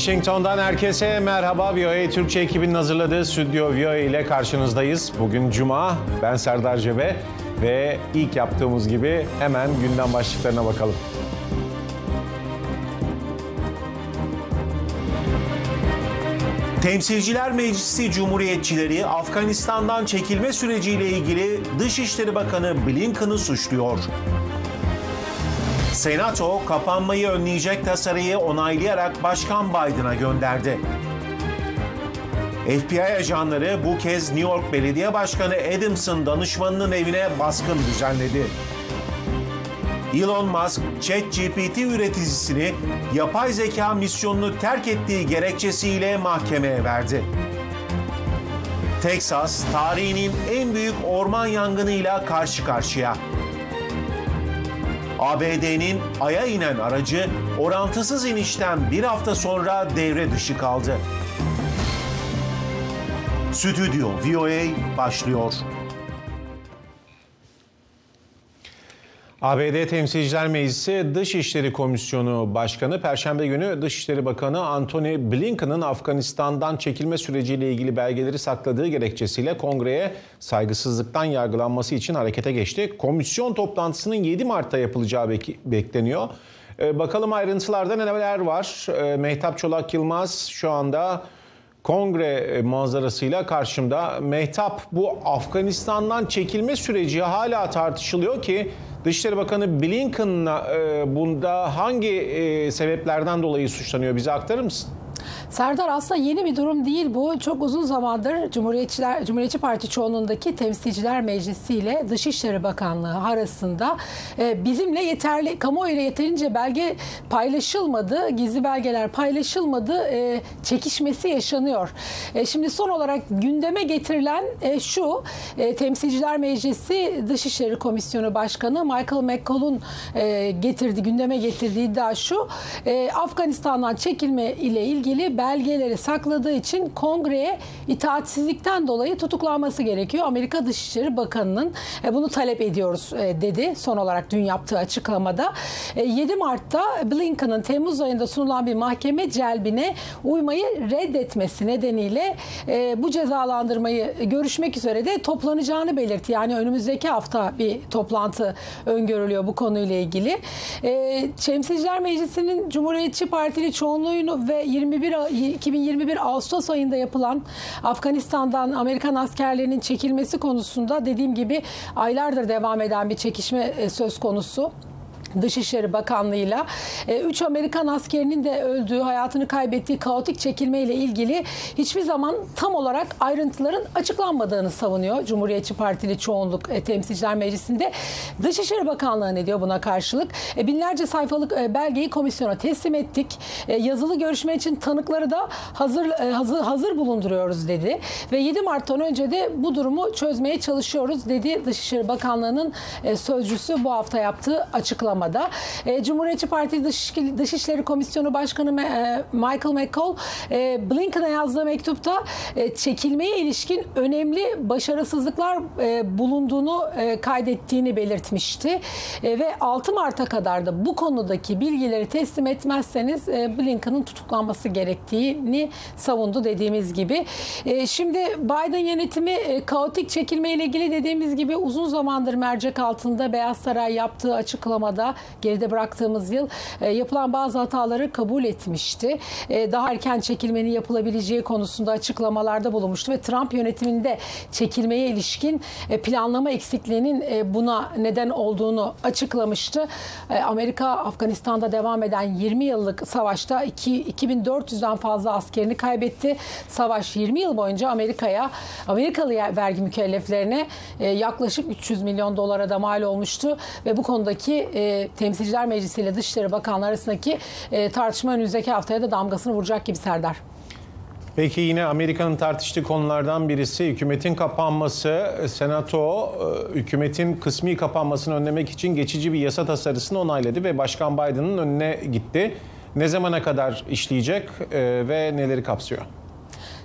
Washington'dan herkese merhaba. VOA Türkçe ekibinin hazırladığı Stüdyo VOA ile karşınızdayız. Bugün Cuma, ben Serdar Cebe ve ilk yaptığımız gibi hemen gündem başlıklarına bakalım. Temsilciler Meclisi Cumhuriyetçileri Afganistan'dan çekilme süreciyle ilgili Dışişleri Bakanı Blinken'ı suçluyor. Senato kapanmayı önleyecek tasarıyı onaylayarak Başkan Biden'a gönderdi. FBI ajanları bu kez New York Belediye Başkanı Adams'ın danışmanının evine baskın düzenledi. Elon Musk, ChatGPT üreticisini yapay zeka misyonunu terk ettiği gerekçesiyle mahkemeye verdi. Texas, tarihinin en büyük orman yangınıyla karşı karşıya. ABD'nin Ay'a inen aracı orantısız inişten bir hafta sonra devre dışı kaldı. Stüdyo VOA başlıyor. ABD Temsilciler Meclisi Dışişleri Komisyonu Başkanı Perşembe günü Dışişleri Bakanı Antony Blinken'ın Afganistan'dan çekilme süreciyle ilgili belgeleri sakladığı gerekçesiyle kongreye saygısızlıktan yargılanması için harekete geçti. Komisyon toplantısının 7 Mart'ta yapılacağı bekleniyor. Bakalım ayrıntılarda neler var. Mehtap Çolak Yılmaz şu anda kongre manzarasıyla karşımda. Mehtap bu Afganistan'dan çekilme süreci hala tartışılıyor ki Dışişleri Bakanı Blinken bunda hangi sebeplerden dolayı suçlanıyor? Bize aktarır mısın? Serdar aslında yeni bir durum değil bu. Çok uzun zamandır Cumhuriyetçiler Cumhuriyetçi Parti çoğunluğundaki Temsilciler Meclisi ile Dışişleri Bakanlığı arasında bizimle yeterli kamuoyuyla yeterince belge paylaşılmadı, gizli belgeler paylaşılmadı, çekişmesi yaşanıyor. Şimdi son olarak gündeme getirilen şu Temsilciler Meclisi Dışişleri Komisyonu Başkanı Michael McCall'un getirdi gündeme getirdiği iddia şu. Afganistan'dan çekilme ile ilgili belgeleri sakladığı için kongreye itaatsizlikten dolayı tutuklanması gerekiyor. Amerika Dışişleri Bakanı'nın bunu talep ediyoruz dedi son olarak dün yaptığı açıklamada. 7 Mart'ta Blinken'ın Temmuz ayında sunulan bir mahkeme celbine uymayı reddetmesi nedeniyle bu cezalandırmayı görüşmek üzere de toplanacağını belirtti. Yani önümüzdeki hafta bir toplantı öngörülüyor bu konuyla ilgili. Temsilciler Meclisi'nin Cumhuriyetçi Partili çoğunluğunu ve 21 2021 Ağustos ayında yapılan Afganistan'dan Amerikan askerlerinin çekilmesi konusunda dediğim gibi aylardır devam eden bir çekişme söz konusu. Dışişleri Bakanlığı'yla 3 Amerikan askerinin de öldüğü, hayatını kaybettiği kaotik çekilme ile ilgili hiçbir zaman tam olarak ayrıntıların açıklanmadığını savunuyor Cumhuriyetçi Partili çoğunluk Temsilciler Meclisi'nde. Dışişleri Bakanlığı ne diyor buna karşılık? Binlerce sayfalık belgeyi komisyona teslim ettik. Yazılı görüşme için tanıkları da hazır hazır, hazır bulunduruyoruz dedi. Ve 7 Mart'tan önce de bu durumu çözmeye çalışıyoruz dedi Dışişleri Bakanlığı'nın sözcüsü bu hafta yaptığı açıklama açıklamada. E, Cumhuriyetçi Parti Dışişleri, Komisyonu Başkanı e, Michael McCall e, Blinken'a yazdığı mektupta e, çekilmeye ilişkin önemli başarısızlıklar e, bulunduğunu e, kaydettiğini belirtmişti. E, ve 6 Mart'a kadar da bu konudaki bilgileri teslim etmezseniz e, Blinken'ın tutuklanması gerektiğini savundu dediğimiz gibi. E, şimdi Biden yönetimi e, kaotik çekilme ile ilgili dediğimiz gibi uzun zamandır mercek altında Beyaz Saray yaptığı açıklamada geride bıraktığımız yıl e, yapılan bazı hataları kabul etmişti. E, daha erken çekilmenin yapılabileceği konusunda açıklamalarda bulunmuştu ve Trump yönetiminde çekilmeye ilişkin e, planlama eksikliğinin buna neden olduğunu açıklamıştı. Amerika Afganistan'da devam eden 20 yıllık savaşta 2, 2400'den fazla askerini kaybetti. Savaş 20 yıl boyunca Amerika'ya, Amerikalı vergi mükelleflerine yaklaşık 300 milyon dolara da mal olmuştu ve bu konudaki e, Temsilciler Meclisi ile Dışişleri Bakanlığı arasındaki e, tartışma önümüzdeki haftaya da damgasını vuracak gibi Serdar. Peki yine Amerika'nın tartıştığı konulardan birisi hükümetin kapanması. Senato hükümetin kısmi kapanmasını önlemek için geçici bir yasa tasarısını onayladı ve Başkan Biden'ın önüne gitti. Ne zamana kadar işleyecek ve neleri kapsıyor?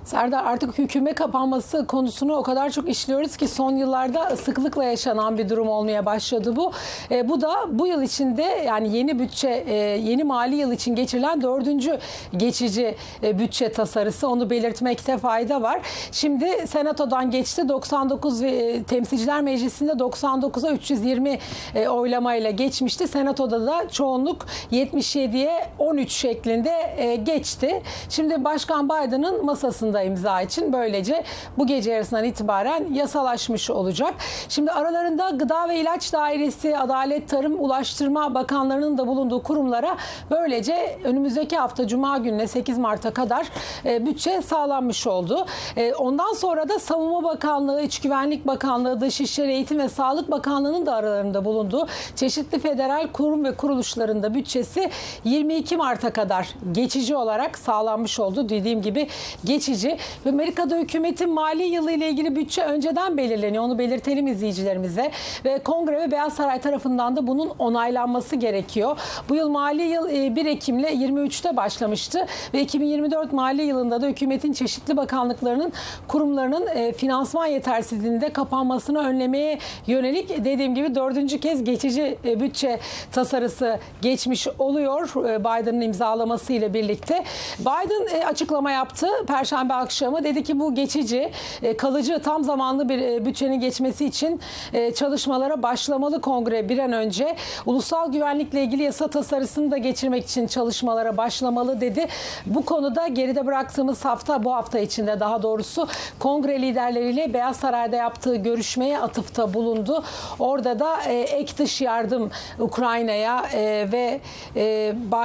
Serdar artık hüküme kapanması konusunu o kadar çok işliyoruz ki son yıllarda sıklıkla yaşanan bir durum olmaya başladı bu. E, bu da bu yıl içinde yani yeni bütçe, e, yeni mali yıl için geçirilen dördüncü geçici e, bütçe tasarısı. Onu belirtmekte fayda var. Şimdi Senato'dan geçti. 99 ve Temsilciler Meclisi'nde 99'a 320 e, oylamayla geçmişti. Senato'da da çoğunluk 77'ye 13 şeklinde e, geçti. Şimdi Başkan Biden'ın masasında imza için böylece bu gece yarısından itibaren yasalaşmış olacak. Şimdi aralarında Gıda ve İlaç Dairesi, Adalet, Tarım, Ulaştırma Bakanlarının da bulunduğu kurumlara böylece önümüzdeki hafta Cuma gününe 8 Mart'a kadar e, bütçe sağlanmış oldu. E, ondan sonra da Savunma Bakanlığı, İç Güvenlik Bakanlığı, Dışişleri, Eğitim ve Sağlık Bakanlığı'nın da aralarında bulunduğu çeşitli federal kurum ve kuruluşlarında bütçesi 22 Mart'a kadar geçici olarak sağlanmış oldu. Dediğim gibi geçici. Ve Amerika'da hükümetin mali yılı ile ilgili bütçe önceden belirleniyor. Onu belirtelim izleyicilerimize. Ve Kongre ve Beyaz Saray tarafından da bunun onaylanması gerekiyor. Bu yıl mali yıl 1 Ekim'le 23'te başlamıştı ve 2024 mali yılında da hükümetin çeşitli bakanlıklarının kurumlarının e, finansman yetersizliğinde kapanmasını önlemeye yönelik dediğim gibi dördüncü kez geçici e, bütçe tasarısı geçmiş oluyor e, Biden'ın imzalaması ile birlikte. Biden e, açıklama yaptı Perşembe akşamı dedi ki bu geçici e, kalıcı tam zamanlı bir e, bütçenin geçmesi için e, çalışmalara başlamalı kongre bir an önce. Ulusal güvenlikle ilgili yasa tasarısını da geçirmek için çalışmalara başlamalı dedi. Bu konuda geride bıraktığımız hafta bu hafta içinde daha doğrusu kongre liderleriyle Beyaz Saray'da yaptığı görüşmeye atıfta bulundu. Orada da ek dış yardım Ukrayna'ya ve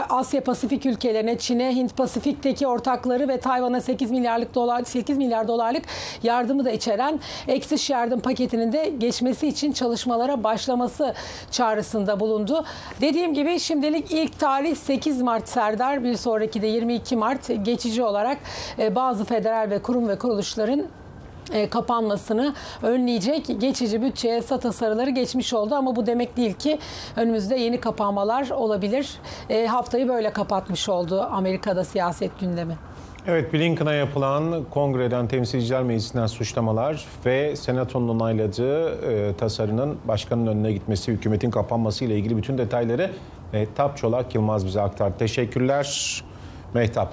Asya Pasifik ülkelerine, Çin'e, Hint Pasifik'teki ortakları ve Tayvan'a 8 milyarlık dolar 8 milyar dolarlık yardımı da içeren ek dış yardım paketinin de geçmesi için çalışmalara başlaması çağrısında bulundu. Dediğim gibi şimdilik ilk tarih 8 Mart Serdar, bir sonraki de 22 Mart geçici olarak e, bazı federal ve kurum ve kuruluşların e, kapanmasını önleyecek geçici bütçe yasa tasarıları geçmiş oldu ama bu demek değil ki önümüzde yeni kapanmalar olabilir. E, haftayı böyle kapatmış oldu Amerika'da siyaset gündemi. Evet Blinken'a yapılan kongreden temsilciler meclisinden suçlamalar ve senatonun onayladığı e, tasarının başkanın önüne gitmesi, hükümetin kapanması ile ilgili bütün detayları Mehtap Çolak Yılmaz bize aktardı. Teşekkürler Mehtap.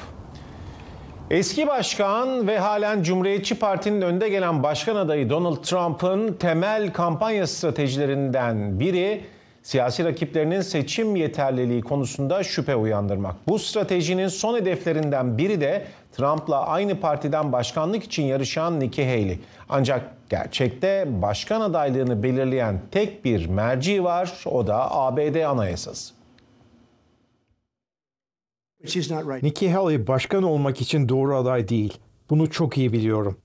Eski başkan ve halen Cumhuriyetçi Parti'nin önde gelen başkan adayı Donald Trump'ın temel kampanya stratejilerinden biri siyasi rakiplerinin seçim yeterliliği konusunda şüphe uyandırmak. Bu stratejinin son hedeflerinden biri de Trump'la aynı partiden başkanlık için yarışan Nikki Haley. Ancak gerçekte başkan adaylığını belirleyen tek bir merci var, o da ABD Anayasası. Nikki Haley başkan olmak için doğru aday değil. Bunu çok iyi biliyorum.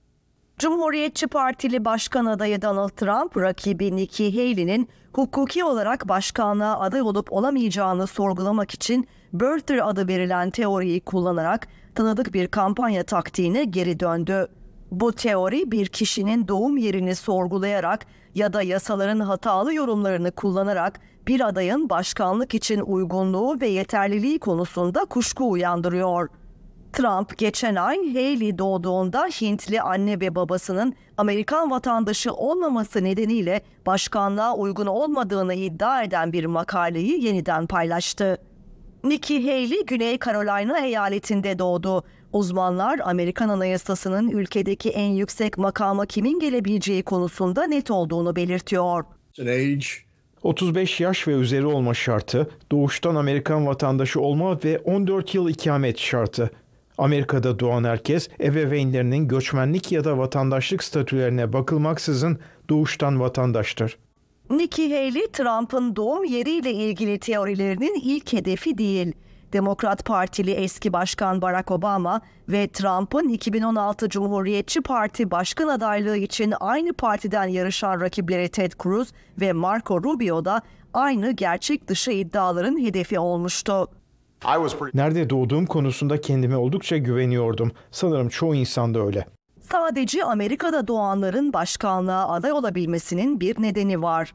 Cumhuriyetçi Partili Başkan adayı Donald Trump, rakibi Nikki Haley'nin hukuki olarak başkanlığa aday olup olamayacağını sorgulamak için Birther adı verilen teoriyi kullanarak tanıdık bir kampanya taktiğine geri döndü. Bu teori bir kişinin doğum yerini sorgulayarak ya da yasaların hatalı yorumlarını kullanarak bir adayın başkanlık için uygunluğu ve yeterliliği konusunda kuşku uyandırıyor. Trump geçen ay Haley doğduğunda Hintli anne ve babasının Amerikan vatandaşı olmaması nedeniyle başkanlığa uygun olmadığını iddia eden bir makaleyi yeniden paylaştı. Nikki Haley Güney Carolina eyaletinde doğdu. Uzmanlar Amerikan Anayasası'nın ülkedeki en yüksek makama kimin gelebileceği konusunda net olduğunu belirtiyor. 35 yaş ve üzeri olma şartı, doğuştan Amerikan vatandaşı olma ve 14 yıl ikamet şartı. Amerika'da doğan herkes ebeveynlerinin göçmenlik ya da vatandaşlık statülerine bakılmaksızın doğuştan vatandaştır. Nikki Haley, Trump'ın doğum yeriyle ilgili teorilerinin ilk hedefi değil. Demokrat Partili eski Başkan Barack Obama ve Trump'ın 2016 Cumhuriyetçi Parti başkan adaylığı için aynı partiden yarışan rakipleri Ted Cruz ve Marco Rubio da aynı gerçek dışı iddiaların hedefi olmuştu. Nerede doğduğum konusunda kendime oldukça güveniyordum. Sanırım çoğu insan da öyle. Sadece Amerika'da doğanların başkanlığa aday olabilmesinin bir nedeni var.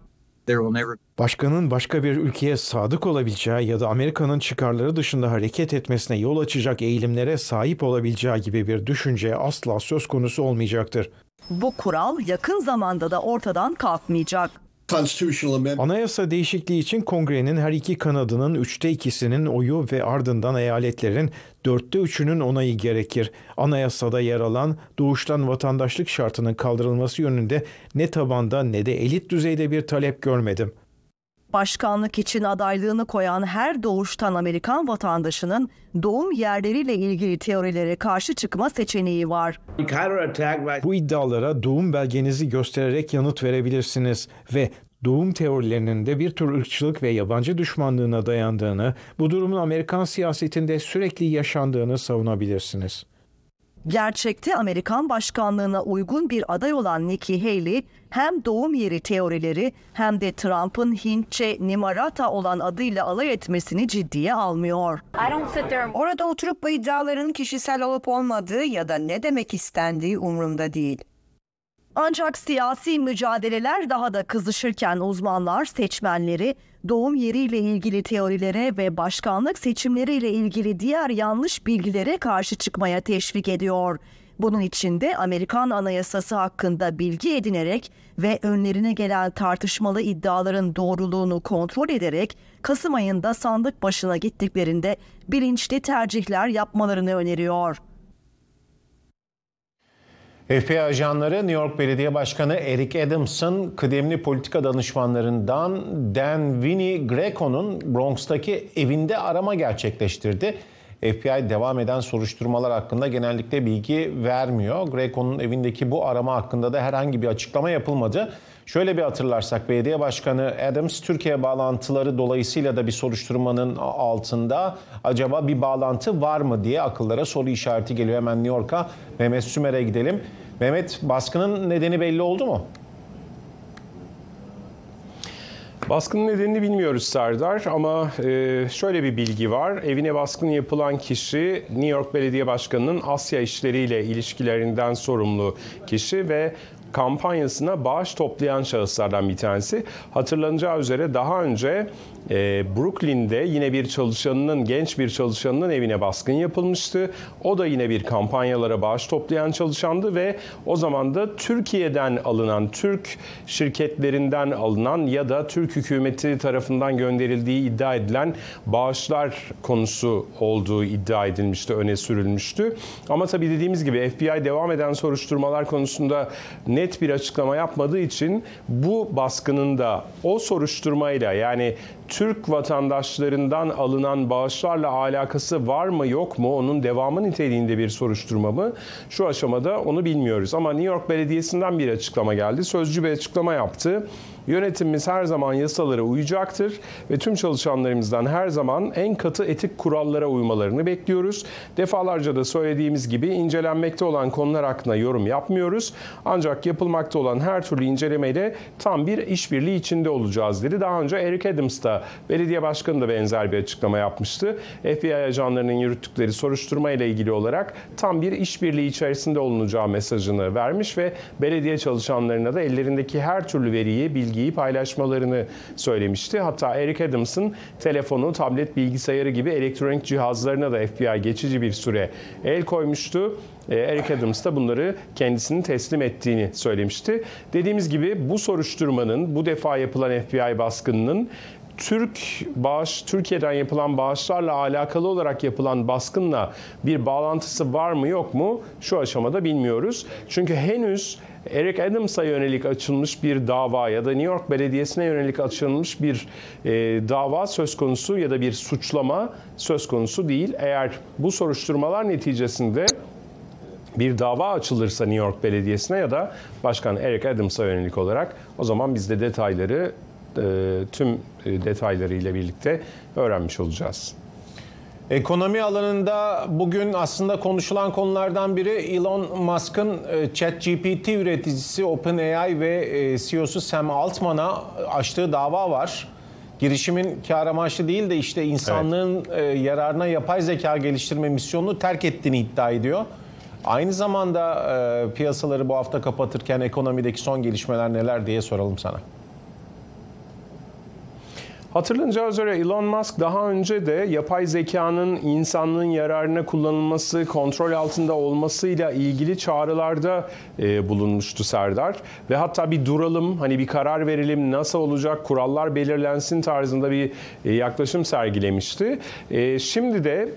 Başkanın başka bir ülkeye sadık olabileceği ya da Amerika'nın çıkarları dışında hareket etmesine yol açacak eğilimlere sahip olabileceği gibi bir düşünce asla söz konusu olmayacaktır. Bu kural yakın zamanda da ortadan kalkmayacak. Anayasa değişikliği için kongrenin her iki kanadının üçte ikisinin oyu ve ardından eyaletlerin dörtte üçünün onayı gerekir. Anayasada yer alan doğuştan vatandaşlık şartının kaldırılması yönünde ne tabanda ne de elit düzeyde bir talep görmedim. Başkanlık için adaylığını koyan her doğuştan Amerikan vatandaşının doğum yerleriyle ilgili teorilere karşı çıkma seçeneği var. Bu iddialara doğum belgenizi göstererek yanıt verebilirsiniz ve doğum teorilerinin de bir tür ırkçılık ve yabancı düşmanlığına dayandığını, bu durumun Amerikan siyasetinde sürekli yaşandığını savunabilirsiniz. Gerçekte Amerikan başkanlığına uygun bir aday olan Nikki Haley hem doğum yeri teorileri hem de Trump'ın Hintçe Nimarata olan adıyla alay etmesini ciddiye almıyor. Orada oturup bu iddiaların kişisel olup olmadığı ya da ne demek istendiği umurumda değil. Ancak siyasi mücadeleler daha da kızışırken uzmanlar seçmenleri doğum yeriyle ilgili teorilere ve başkanlık seçimleriyle ilgili diğer yanlış bilgilere karşı çıkmaya teşvik ediyor. Bunun için de Amerikan Anayasası hakkında bilgi edinerek ve önlerine gelen tartışmalı iddiaların doğruluğunu kontrol ederek Kasım ayında sandık başına gittiklerinde bilinçli tercihler yapmalarını öneriyor. FBI ajanları New York Belediye Başkanı Eric Adams'ın kıdemli politika danışmanlarından Dan Winnie Greco'nun Bronx'taki evinde arama gerçekleştirdi. FBI devam eden soruşturmalar hakkında genellikle bilgi vermiyor. Greco'nun evindeki bu arama hakkında da herhangi bir açıklama yapılmadı. Şöyle bir hatırlarsak belediye başkanı Adams Türkiye bağlantıları dolayısıyla da bir soruşturmanın altında acaba bir bağlantı var mı diye akıllara soru işareti geliyor. Hemen New York'a Mehmet Sümer'e gidelim. Mehmet baskının nedeni belli oldu mu? Baskının nedenini bilmiyoruz Serdar ama e, şöyle bir bilgi var. Evine baskın yapılan kişi New York Belediye Başkanı'nın Asya işleriyle ilişkilerinden sorumlu kişi ve kampanyasına bağış toplayan şahıslardan bir tanesi. Hatırlanacağı üzere daha önce e, Brooklyn'de yine bir çalışanının, genç bir çalışanının evine baskın yapılmıştı. O da yine bir kampanyalara bağış toplayan çalışandı ve o zaman da Türkiye'den alınan, Türk şirketlerinden alınan ya da Türk hükümeti tarafından gönderildiği iddia edilen bağışlar konusu olduğu iddia edilmişti, öne sürülmüştü. Ama tabii dediğimiz gibi FBI devam eden soruşturmalar konusunda net bir açıklama yapmadığı için bu baskının da o soruşturmayla yani Türk vatandaşlarından alınan bağışlarla alakası var mı yok mu onun devamı niteliğinde bir soruşturma mı şu aşamada onu bilmiyoruz. Ama New York Belediyesi'nden bir açıklama geldi. Sözcü bir açıklama yaptı. Yönetimimiz her zaman yasalara uyacaktır ve tüm çalışanlarımızdan her zaman en katı etik kurallara uymalarını bekliyoruz. Defalarca da söylediğimiz gibi incelenmekte olan konular hakkında yorum yapmıyoruz. Ancak yapılmakta olan her türlü incelemeyle tam bir işbirliği içinde olacağız dedi. Daha önce Eric Adams da belediye başkanı da benzer bir açıklama yapmıştı. FBI ajanlarının yürüttükleri soruşturma ile ilgili olarak tam bir işbirliği içerisinde olunacağı mesajını vermiş ve belediye çalışanlarına da ellerindeki her türlü veriyi, bilgiyi paylaşmalarını söylemişti. Hatta Eric Adams'ın telefonu, tablet, bilgisayarı gibi elektronik cihazlarına da FBI geçici bir süre el koymuştu. Eric Adams da bunları kendisinin teslim ettiğini söylemişti. Dediğimiz gibi bu soruşturmanın, bu defa yapılan FBI baskınının Türk bağış, Türkiye'den yapılan bağışlarla alakalı olarak yapılan baskınla bir bağlantısı var mı yok mu şu aşamada bilmiyoruz. Çünkü henüz Eric Adams'a yönelik açılmış bir dava ya da New York Belediyesi'ne yönelik açılmış bir e, dava söz konusu ya da bir suçlama söz konusu değil. Eğer bu soruşturmalar neticesinde bir dava açılırsa New York Belediyesi'ne ya da Başkan Eric Adams'a yönelik olarak o zaman biz de detayları tüm e, detaylarıyla birlikte öğrenmiş olacağız. Ekonomi alanında bugün aslında konuşulan konulardan biri Elon Musk'ın e, ChatGPT üreticisi OpenAI ve CEO'su Sam Altman'a açtığı dava var. Girişimin kar amaçlı değil de işte insanlığın evet. yararına yapay zeka geliştirme misyonunu terk ettiğini iddia ediyor. Aynı zamanda e, piyasaları bu hafta kapatırken ekonomideki son gelişmeler neler diye soralım sana. Hatırlanacağı üzere Elon Musk daha önce de yapay zekanın insanlığın yararına kullanılması, kontrol altında olmasıyla ilgili çağrılarda e, bulunmuştu Serdar. Ve hatta bir duralım, hani bir karar verelim, nasıl olacak, kurallar belirlensin tarzında bir e, yaklaşım sergilemişti. E, şimdi de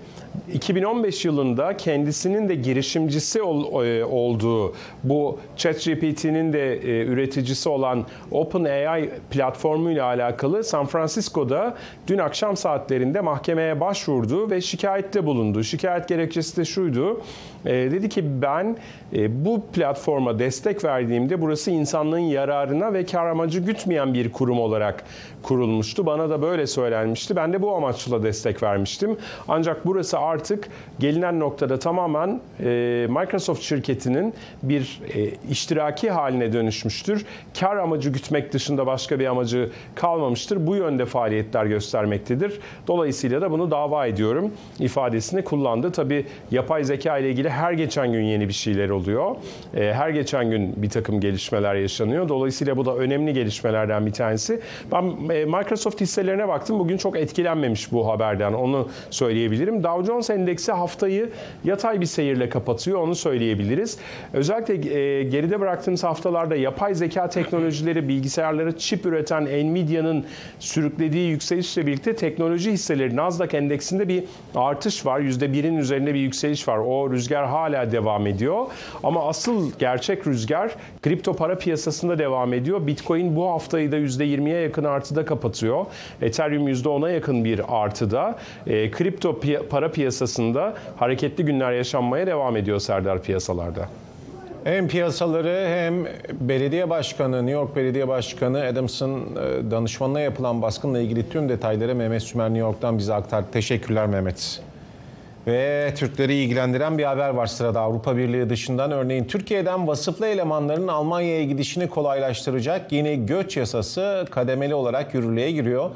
2015 yılında kendisinin de girişimcisi ol, e, olduğu bu ChatGPT'nin de e, üreticisi olan OpenAI platformuyla alakalı San Francisco'da dün akşam saatlerinde mahkemeye başvurdu ve şikayette bulundu. Şikayet gerekçesi de şuydu. E, dedi ki ben e, bu platforma destek verdiğimde burası insanlığın yararına ve kar amacı gütmeyen bir kurum olarak kurulmuştu. Bana da böyle söylenmişti. Ben de bu amaçla destek vermiştim. Ancak burası artık gelinen noktada tamamen e, Microsoft şirketinin bir e, iştiraki haline dönüşmüştür. Kar amacı gütmek dışında başka bir amacı kalmamıştır. Bu yönde faaliyetler göstermektedir. Dolayısıyla da bunu dava ediyorum ifadesini kullandı. Tabi yapay zeka ile ilgili her geçen gün yeni bir şeyler oluyor. E, her geçen gün bir takım gelişmeler yaşanıyor. Dolayısıyla bu da önemli gelişmelerden bir tanesi. Ben e, Microsoft hisselerine baktım. Bugün çok etkilenmemiş bu haberden. Onu söyleyebilirim. Dow Jones endeksi haftayı yatay bir seyirle kapatıyor. Onu söyleyebiliriz. Özellikle e, geride bıraktığımız haftalarda yapay zeka teknolojileri, bilgisayarları çip üreten Nvidia'nın sürüklediği yükselişle birlikte teknoloji hisseleri Nasdaq endeksinde bir artış var. %1'in üzerinde bir yükseliş var. O rüzgar hala devam ediyor. Ama asıl gerçek rüzgar kripto para piyasasında devam ediyor. Bitcoin bu haftayı da %20'ye yakın artıda kapatıyor. Ethereum %10'a yakın bir artıda. E, kripto piy- para piyasasında hareketli günler yaşanmaya devam ediyor Serdar piyasalarda. Hem piyasaları hem belediye başkanı, New York Belediye Başkanı Adams'ın e, danışmanına yapılan baskınla ilgili tüm detayları Mehmet Sümer New York'tan bize aktardı. Teşekkürler Mehmet. Ve Türkleri ilgilendiren bir haber var sırada Avrupa Birliği dışından. Örneğin Türkiye'den vasıflı elemanların Almanya'ya gidişini kolaylaştıracak yeni göç yasası kademeli olarak yürürlüğe giriyor.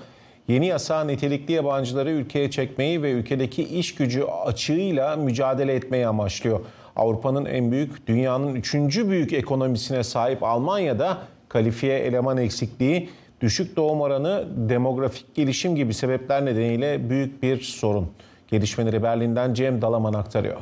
Yeni yasa nitelikli yabancıları ülkeye çekmeyi ve ülkedeki iş gücü açığıyla mücadele etmeyi amaçlıyor. Avrupa'nın en büyük, dünyanın üçüncü büyük ekonomisine sahip Almanya'da kalifiye eleman eksikliği, düşük doğum oranı, demografik gelişim gibi sebepler nedeniyle büyük bir sorun. Gelişmeleri Berlin'den Cem Dalaman aktarıyor.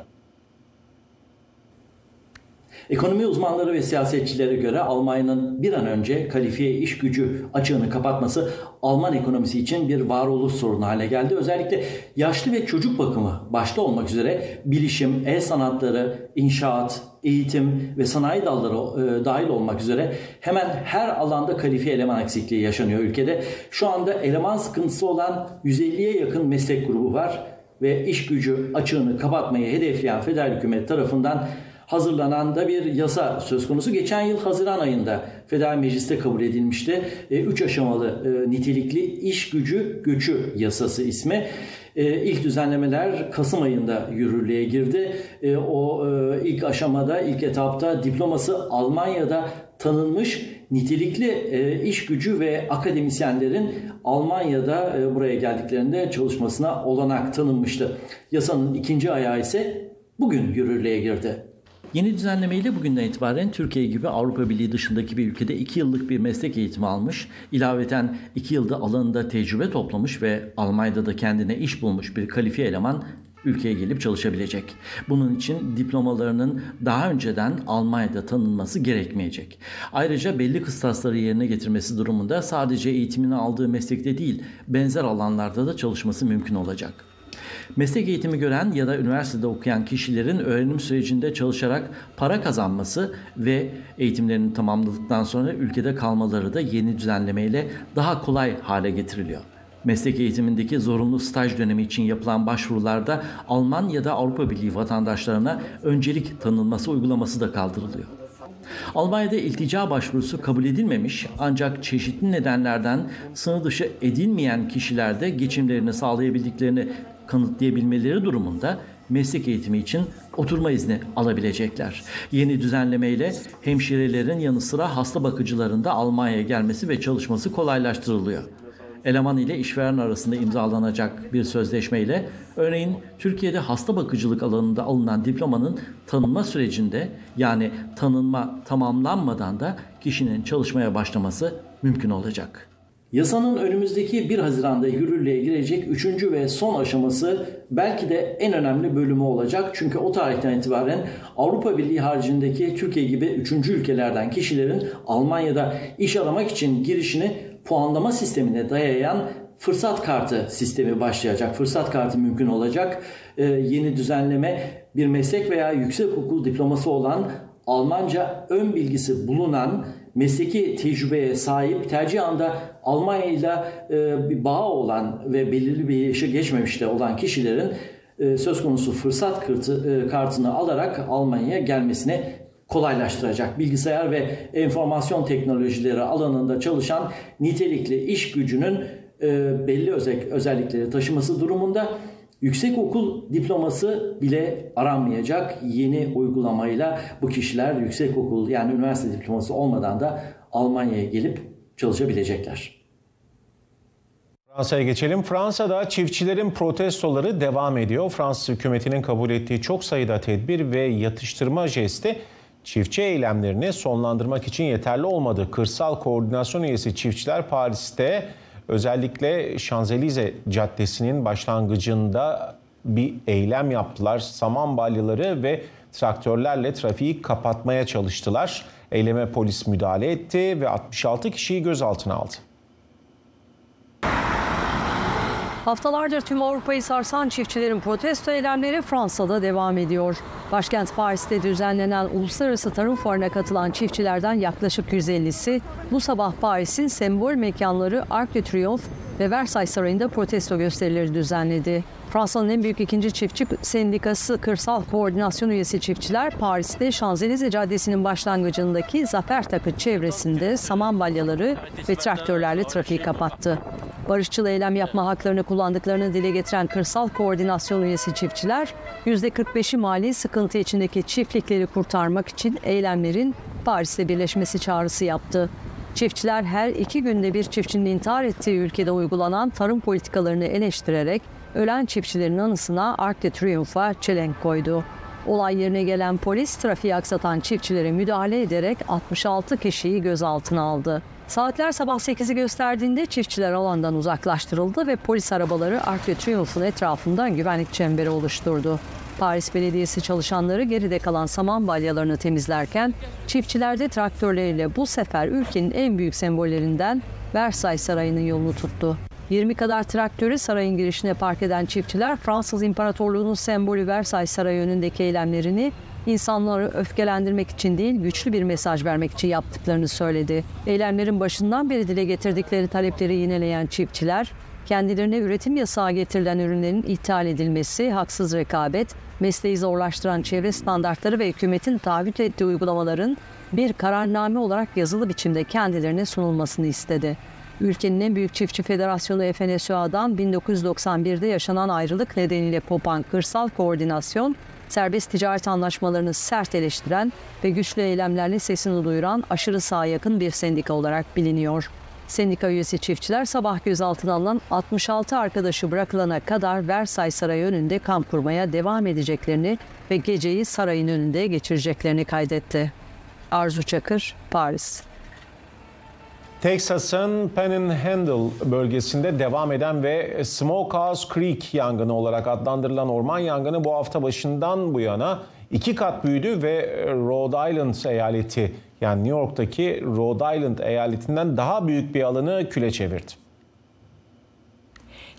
Ekonomi uzmanları ve siyasetçilere göre Almanya'nın bir an önce kalifiye iş gücü açığını kapatması Alman ekonomisi için bir varoluş sorunu haline geldi. Özellikle yaşlı ve çocuk bakımı başta olmak üzere bilişim, el sanatları, inşaat, eğitim ve sanayi dalları e, dahil olmak üzere hemen her alanda kalifiye eleman eksikliği yaşanıyor ülkede. Şu anda eleman sıkıntısı olan 150'ye yakın meslek grubu var ve iş gücü açığını kapatmayı hedefleyen federal hükümet tarafından hazırlanan da bir yasa söz konusu. Geçen yıl Haziran ayında Federal Meclis'te kabul edilmişti. 3 aşamalı e, nitelikli iş gücü göçü yasası ismi. E, ilk düzenlemeler Kasım ayında yürürlüğe girdi. E, o e, ilk aşamada, ilk etapta diploması Almanya'da tanınmış nitelikli e, iş gücü ve akademisyenlerin Almanya'da e, buraya geldiklerinde çalışmasına olanak tanınmıştı. Yasanın ikinci ayağı ise bugün yürürlüğe girdi. Yeni düzenlemeyle bugünden itibaren Türkiye gibi Avrupa Birliği dışındaki bir ülkede 2 yıllık bir meslek eğitimi almış, ilaveten 2 yılda alanında tecrübe toplamış ve Almanya'da da kendine iş bulmuş bir kalifiye eleman ülkeye gelip çalışabilecek. Bunun için diplomalarının daha önceden Almanya'da tanınması gerekmeyecek. Ayrıca belli kıstasları yerine getirmesi durumunda sadece eğitimini aldığı meslekte değil, benzer alanlarda da çalışması mümkün olacak. Meslek eğitimi gören ya da üniversitede okuyan kişilerin öğrenim sürecinde çalışarak para kazanması ve eğitimlerini tamamladıktan sonra ülkede kalmaları da yeni düzenlemeyle daha kolay hale getiriliyor. Meslek eğitimindeki zorunlu staj dönemi için yapılan başvurularda Alman ya da Avrupa Birliği vatandaşlarına öncelik tanınması uygulaması da kaldırılıyor. Almanya'da iltica başvurusu kabul edilmemiş ancak çeşitli nedenlerden sınır dışı edilmeyen kişiler de geçimlerini sağlayabildiklerini kanıtlayabilmeleri durumunda meslek eğitimi için oturma izni alabilecekler. Yeni düzenlemeyle hemşirelerin yanı sıra hasta bakıcıların da Almanya'ya gelmesi ve çalışması kolaylaştırılıyor. Eleman ile işveren arasında imzalanacak bir sözleşme ile örneğin Türkiye'de hasta bakıcılık alanında alınan diplomanın tanınma sürecinde yani tanınma tamamlanmadan da kişinin çalışmaya başlaması mümkün olacak. Yasanın önümüzdeki 1 Haziran'da yürürlüğe girecek 3. ve son aşaması belki de en önemli bölümü olacak. Çünkü o tarihten itibaren Avrupa Birliği haricindeki Türkiye gibi 3. ülkelerden kişilerin Almanya'da iş aramak için girişini puanlama sistemine dayayan fırsat kartı sistemi başlayacak. Fırsat kartı mümkün olacak. Ee, yeni düzenleme bir meslek veya yüksek okul diploması olan Almanca ön bilgisi bulunan mesleki tecrübeye sahip tercih anda Almanya ile bir bağı olan ve belirli bir yaşa geçmemiş de olan kişilerin e, söz konusu fırsat e, kartını alarak Almanya'ya gelmesini kolaylaştıracak. Bilgisayar ve enformasyon teknolojileri alanında çalışan nitelikli iş gücünün e, belli özel, özellikleri taşıması durumunda yüksek okul diploması bile aranmayacak. Yeni uygulamayla bu kişiler yüksek okul yani üniversite diploması olmadan da Almanya'ya gelip çalışabilecekler. Fransa'ya geçelim. Fransa'da çiftçilerin protestoları devam ediyor. Fransız hükümetinin kabul ettiği çok sayıda tedbir ve yatıştırma jesti çiftçi eylemlerini sonlandırmak için yeterli olmadı. Kırsal Koordinasyon Üyesi çiftçiler Paris'te özellikle Şanzelize Caddesi'nin başlangıcında bir eylem yaptılar. Saman balyaları ve traktörlerle trafiği kapatmaya çalıştılar. Eyleme polis müdahale etti ve 66 kişiyi gözaltına aldı. Haftalardır tüm Avrupa'yı sarsan çiftçilerin protesto eylemleri Fransa'da devam ediyor. Başkent Paris'te düzenlenen Uluslararası Tarım Fuarı'na katılan çiftçilerden yaklaşık 150'si bu sabah Paris'in sembol mekanları Arc de Triomphe ve Versailles Sarayı'nda protesto gösterileri düzenledi. Fransa'nın en büyük ikinci çiftçi sendikası Kırsal Koordinasyon Üyesi çiftçiler Paris'te Şanzelize Caddesi'nin başlangıcındaki Zafer Takı çevresinde saman balyaları ve traktörlerle trafiği kapattı. Barışçıl eylem yapma haklarını kullandıklarını dile getiren Kırsal Koordinasyon Üyesi çiftçiler %45'i mali sıkıntı içindeki çiftlikleri kurtarmak için eylemlerin Paris'te birleşmesi çağrısı yaptı. Çiftçiler her iki günde bir çiftçinin intihar ettiği ülkede uygulanan tarım politikalarını eleştirerek ölen çiftçilerin anısına Arc de Triomphe'a çelenk koydu. Olay yerine gelen polis trafiği aksatan çiftçilere müdahale ederek 66 kişiyi gözaltına aldı. Saatler sabah 8'i gösterdiğinde çiftçiler alandan uzaklaştırıldı ve polis arabaları Arc de Triomphe'un etrafından güvenlik çemberi oluşturdu. Paris Belediyesi çalışanları geride kalan saman balyalarını temizlerken çiftçiler de traktörleriyle bu sefer ülkenin en büyük sembollerinden Versailles Sarayı'nın yolunu tuttu. 20 kadar traktörü sarayın girişine park eden çiftçiler Fransız İmparatorluğu'nun sembolü Versailles Sarayı önündeki eylemlerini insanları öfkelendirmek için değil güçlü bir mesaj vermek için yaptıklarını söyledi. Eylemlerin başından beri dile getirdikleri talepleri yineleyen çiftçiler kendilerine üretim yasağı getirilen ürünlerin ithal edilmesi, haksız rekabet, mesleği zorlaştıran çevre standartları ve hükümetin taahhüt ettiği uygulamaların bir kararname olarak yazılı biçimde kendilerine sunulmasını istedi. Ülkenin en büyük çiftçi federasyonu FNSUA'dan 1991'de yaşanan ayrılık nedeniyle kopan kırsal koordinasyon, serbest ticaret anlaşmalarını sert eleştiren ve güçlü eylemlerle sesini duyuran aşırı sağa yakın bir sendika olarak biliniyor. Sendika üyesi çiftçiler sabah gözaltına alınan 66 arkadaşı bırakılana kadar Versailles Sarayı önünde kamp kurmaya devam edeceklerini ve geceyi sarayın önünde geçireceklerini kaydetti. Arzu Çakır, Paris. Texas'ın Panhandle bölgesinde devam eden ve Smokehouse Creek yangını olarak adlandırılan orman yangını bu hafta başından bu yana iki kat büyüdü ve Rhode Island eyaleti yani New York'taki Rhode Island eyaletinden daha büyük bir alanı küle çevirdi.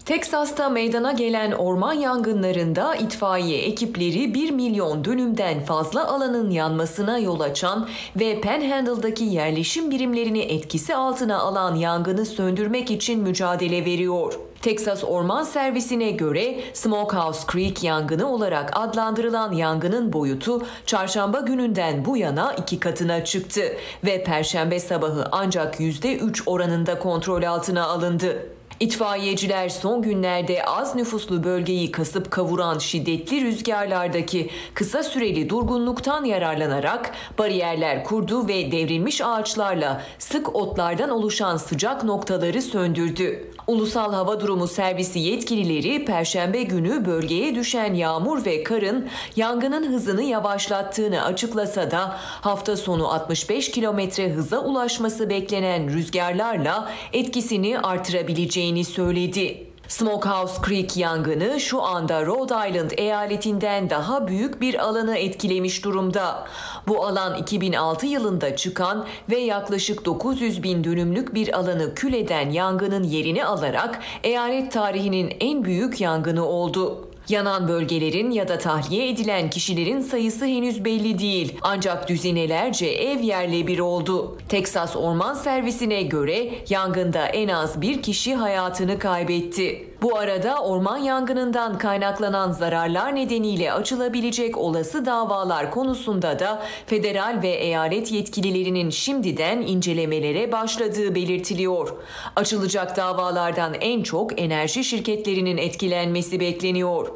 Teksas'ta meydana gelen orman yangınlarında itfaiye ekipleri 1 milyon dönümden fazla alanın yanmasına yol açan ve Panhandle'daki yerleşim birimlerini etkisi altına alan yangını söndürmek için mücadele veriyor. Texas Orman Servisi'ne göre Smokehouse Creek yangını olarak adlandırılan yangının boyutu çarşamba gününden bu yana iki katına çıktı ve perşembe sabahı ancak %3 oranında kontrol altına alındı. İtfaiyeciler son günlerde az nüfuslu bölgeyi kasıp kavuran şiddetli rüzgarlardaki kısa süreli durgunluktan yararlanarak bariyerler kurdu ve devrilmiş ağaçlarla sık otlardan oluşan sıcak noktaları söndürdü. Ulusal Hava Durumu Servisi yetkilileri perşembe günü bölgeye düşen yağmur ve karın yangının hızını yavaşlattığını açıklasa da hafta sonu 65 kilometre hıza ulaşması beklenen rüzgarlarla etkisini artırabileceğini söyledi. Smokehouse Creek yangını şu anda Rhode Island eyaletinden daha büyük bir alanı etkilemiş durumda. Bu alan 2006 yılında çıkan ve yaklaşık 900 bin dönümlük bir alanı kül eden yangının yerini alarak eyalet tarihinin en büyük yangını oldu. Yanan bölgelerin ya da tahliye edilen kişilerin sayısı henüz belli değil. Ancak düzinelerce ev yerle bir oldu. Teksas Orman Servisi'ne göre yangında en az bir kişi hayatını kaybetti. Bu arada orman yangınından kaynaklanan zararlar nedeniyle açılabilecek olası davalar konusunda da federal ve eyalet yetkililerinin şimdiden incelemelere başladığı belirtiliyor. Açılacak davalardan en çok enerji şirketlerinin etkilenmesi bekleniyor.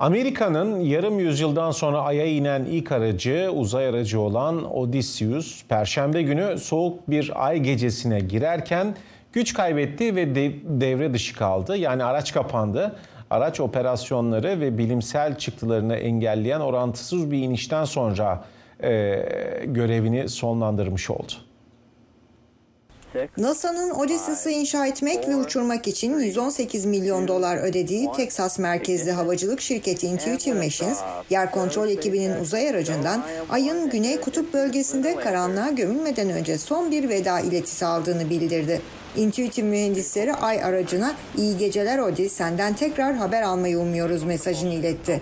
Amerika'nın yarım yüzyıldan sonra Ay'a inen ilk aracı, uzay aracı olan Odysseus, Perşembe günü soğuk bir ay gecesine girerken güç kaybetti ve devre dışı kaldı. Yani araç kapandı. Araç operasyonları ve bilimsel çıktılarını engelleyen orantısız bir inişten sonra e, görevini sonlandırmış oldu. NASA'nın Odyssey's'ı inşa etmek ve uçurmak için 118 milyon dolar ödediği Texas merkezli havacılık şirketi Intuitive Machines, yer kontrol ekibinin uzay aracından Ay'ın güney kutup bölgesinde karanlığa gömülmeden önce son bir veda iletisi aldığını bildirdi. Intuitive mühendisleri Ay aracına iyi geceler Odi senden tekrar haber almayı umuyoruz mesajını iletti.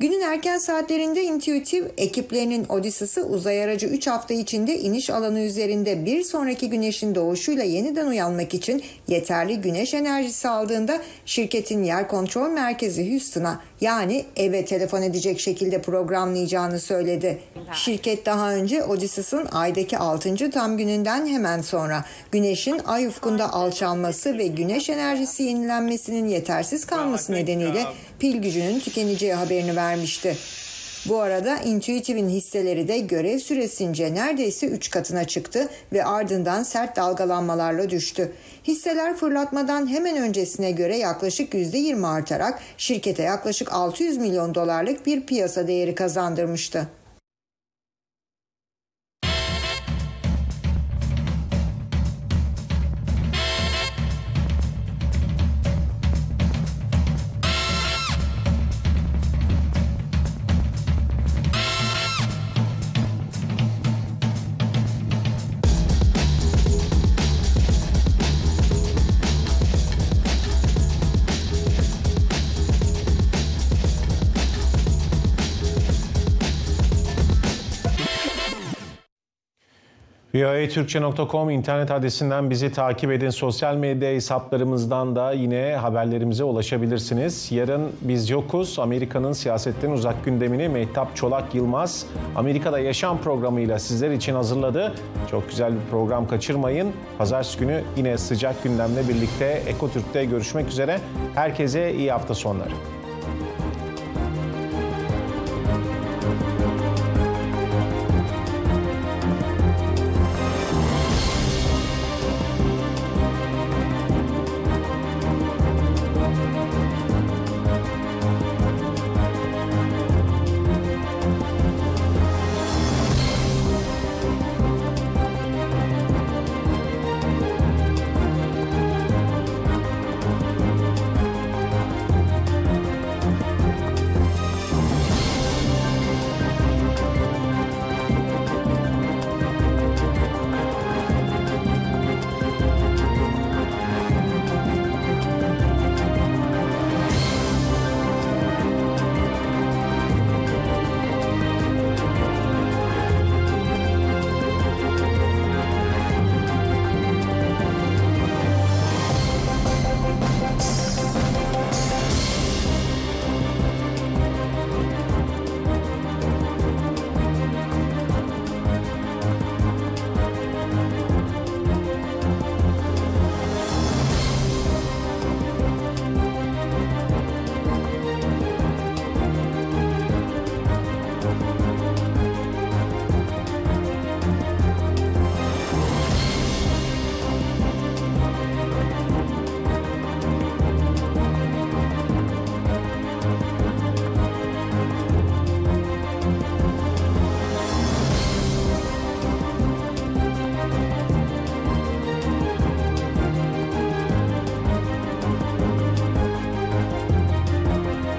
Günün erken saatlerinde Intuitive ekiplerinin Odyssey'sı uzay aracı 3 hafta içinde iniş alanı üzerinde bir sonraki güneşin doğuşuyla yeniden uyanmak için yeterli güneş enerjisi aldığında şirketin yer kontrol merkezi Houston'a yani eve telefon edecek şekilde programlayacağını söyledi. Şirket daha önce Odyssey's'ın aydaki 6. tam gününden hemen sonra güneşin ay ufkunda alçalması ve güneş enerjisi yenilenmesinin yetersiz kalması nedeniyle pil gücünün tükeneceği haberini vermişti. Bu arada Intuitive'in hisseleri de görev süresince neredeyse 3 katına çıktı ve ardından sert dalgalanmalarla düştü. Hisseler fırlatmadan hemen öncesine göre yaklaşık %20 artarak şirkete yaklaşık 600 milyon dolarlık bir piyasa değeri kazandırmıştı. VOATürkçe.com internet adresinden bizi takip edin. Sosyal medya hesaplarımızdan da yine haberlerimize ulaşabilirsiniz. Yarın biz yokuz. Amerika'nın siyasetten uzak gündemini Mehtap Çolak Yılmaz Amerika'da Yaşam programıyla sizler için hazırladı. Çok güzel bir program kaçırmayın. Pazartesi günü yine sıcak gündemle birlikte Ekotürk'te görüşmek üzere. Herkese iyi hafta sonları.